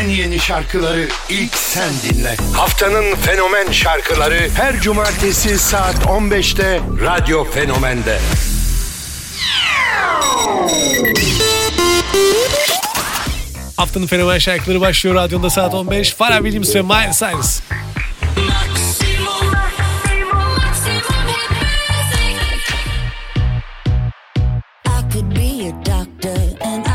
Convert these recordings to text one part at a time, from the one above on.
En yeni şarkıları ilk sen dinle. Haftanın fenomen şarkıları her cumartesi saat 15'te Radyo Fenomen'de. Haftanın fenomen şarkıları başlıyor radyonda saat 15. Farah Williams ve Miles Cyrus. could be your doctor and I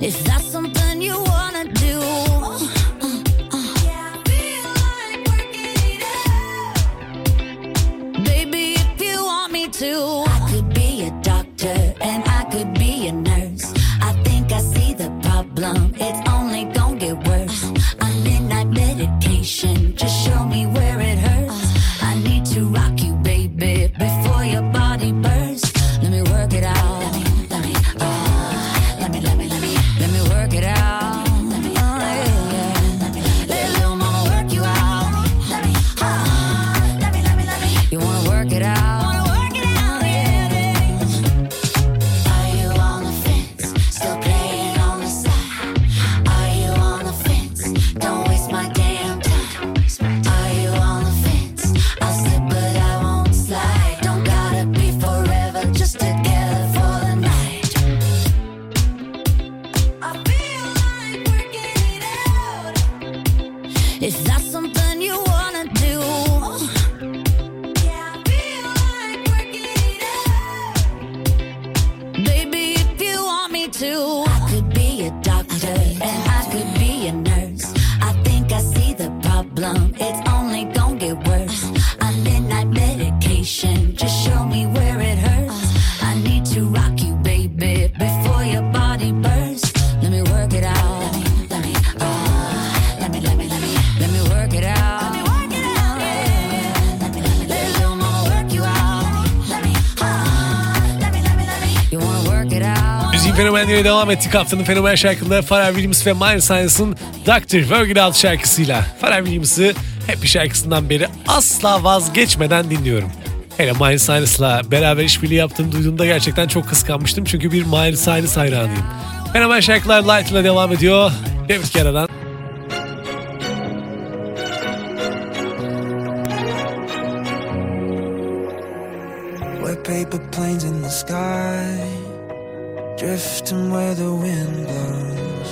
If that's to Türk'ün fenomenleri devam ettik. Haftanın fenomen şarkıları Pharrell Williams ve Miley Cyrus'ın Dr. Virgil adlı şarkısıyla. Pharrell Williams'ı hep bir şarkısından beri asla vazgeçmeden dinliyorum. Hele Miley Cyrus'la beraber işbirliği yaptığımı duyduğumda gerçekten çok kıskanmıştım. Çünkü bir Miley Cyrus hayranıyım. Fenomen şarkılar Light ile devam ediyor. David Guerra'dan Paper planes in the sky drifting where the wind blows.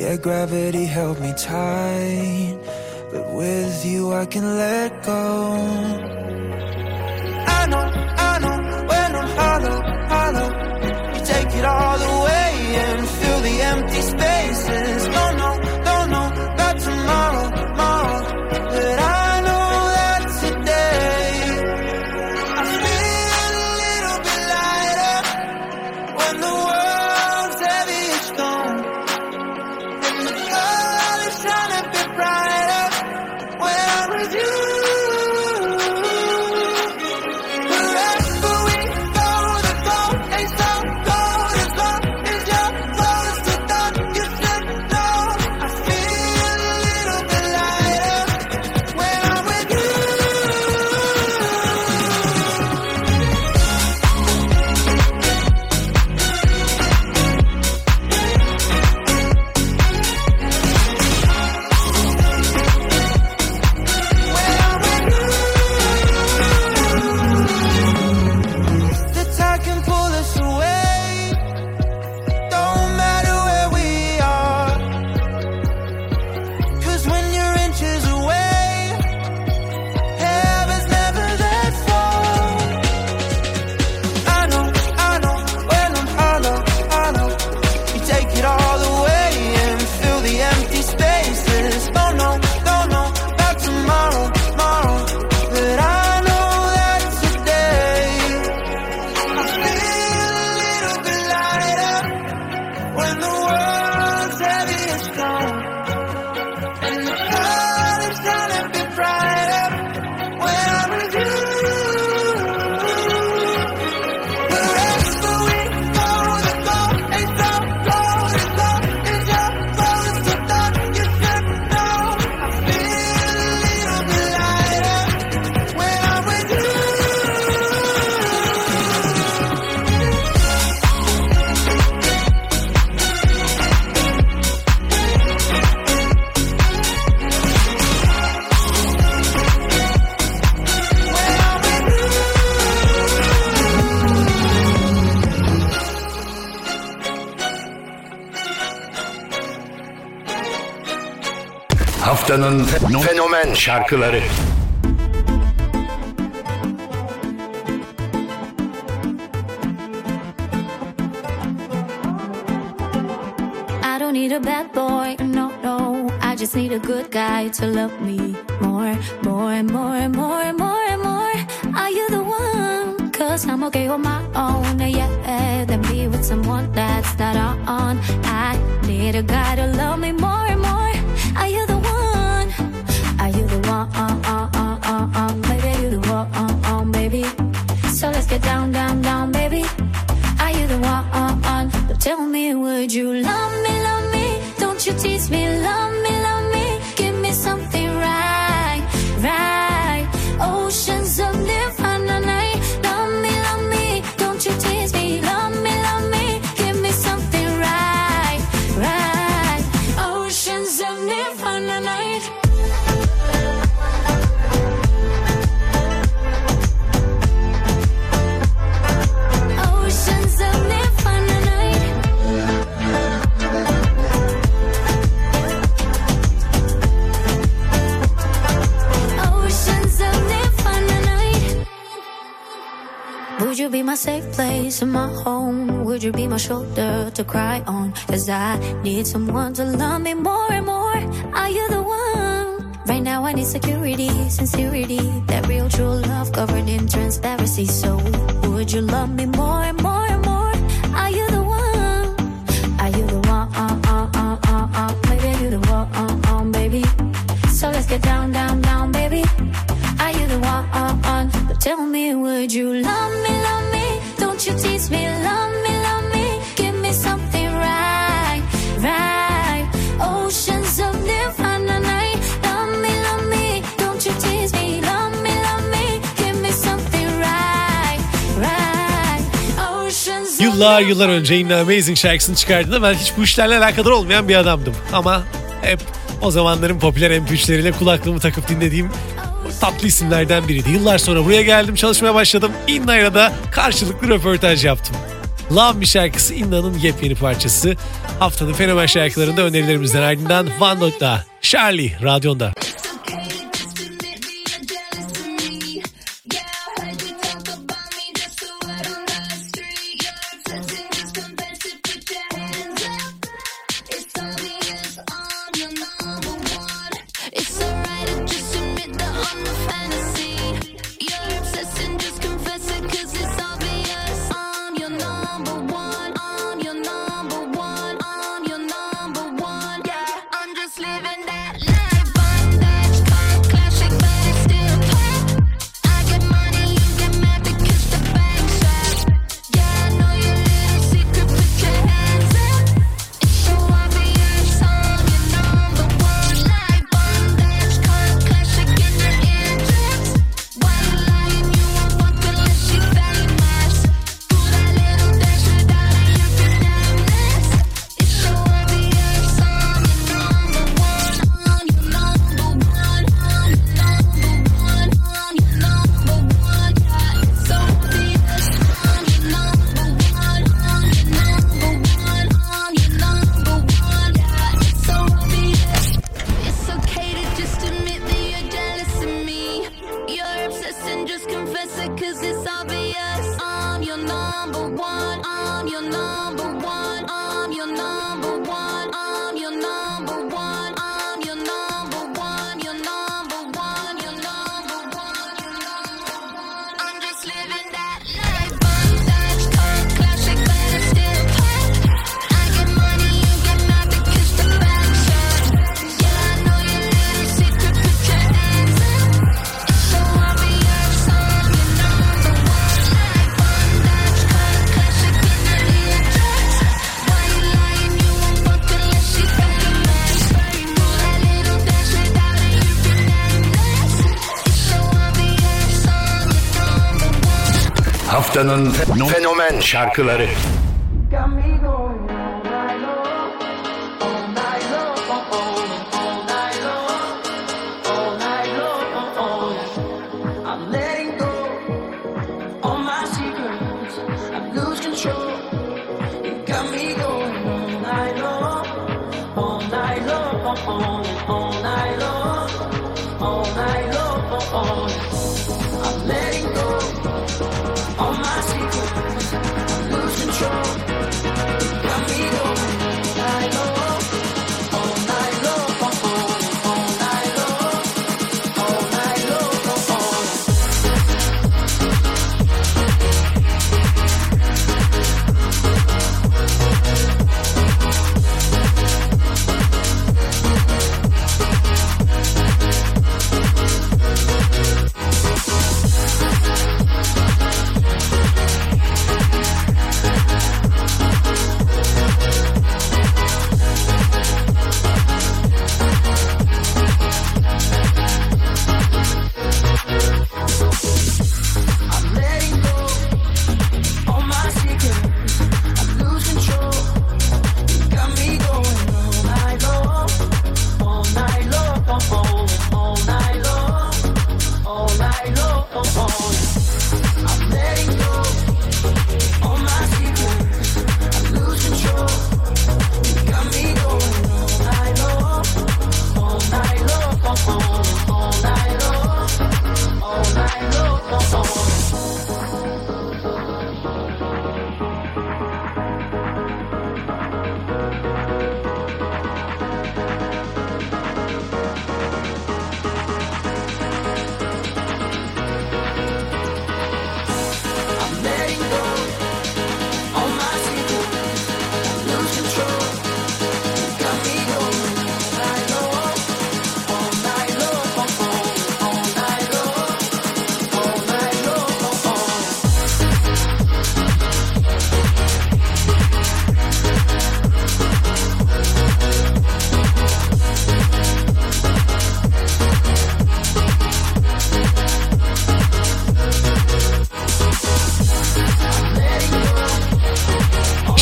Yeah, gravity held me tight, but with you I can let go. I know, I know, when I'm hollow, hollow, you take it all away and fill the empty spaces. haftanın fenomen şarkıları. need a bad boy, no, no. I just need a good guy to love me more, more, and more, and more, and more, and more. Are you the one? Cause I'm okay on my own, yeah. Then be with someone that's not on. I need a guy to love me more and more uh, uh, uh, uh, uh, uh, maybe you do, uh, uh, uh, maybe. So let's get down, down, down, baby. you be my shoulder to cry on? Cause I need someone to love me more and more. Are you the one? Right now I need security, sincerity, that real true love covered in transparency. So would you love me more and more? yıllar yıllar önce In Amazing şarkısını çıkardığında ben hiç bu işlerle alakadar olmayan bir adamdım. Ama hep o zamanların popüler MP3'leriyle kulaklığımı takıp dinlediğim tatlı isimlerden biriydi. Yıllar sonra buraya geldim, çalışmaya başladım. İnna'yla da karşılıklı röportaj yaptım. Love Me şarkısı İnna'nın yepyeni parçası. Haftanın fenomen şarkılarında önerilerimizden ardından Van Dot'la Charlie radyonda. haftanın fenomen şarkıları. Show.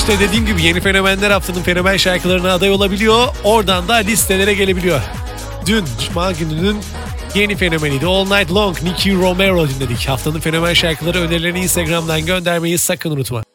İşte dediğim gibi yeni fenomenler haftanın fenomen şarkılarına aday olabiliyor. Oradan da listelere gelebiliyor. Dün Cuma gününün yeni fenomeniydi. All Night Long Nicky Romero dinledik. Haftanın fenomen şarkıları önerilerini Instagram'dan göndermeyi sakın unutma.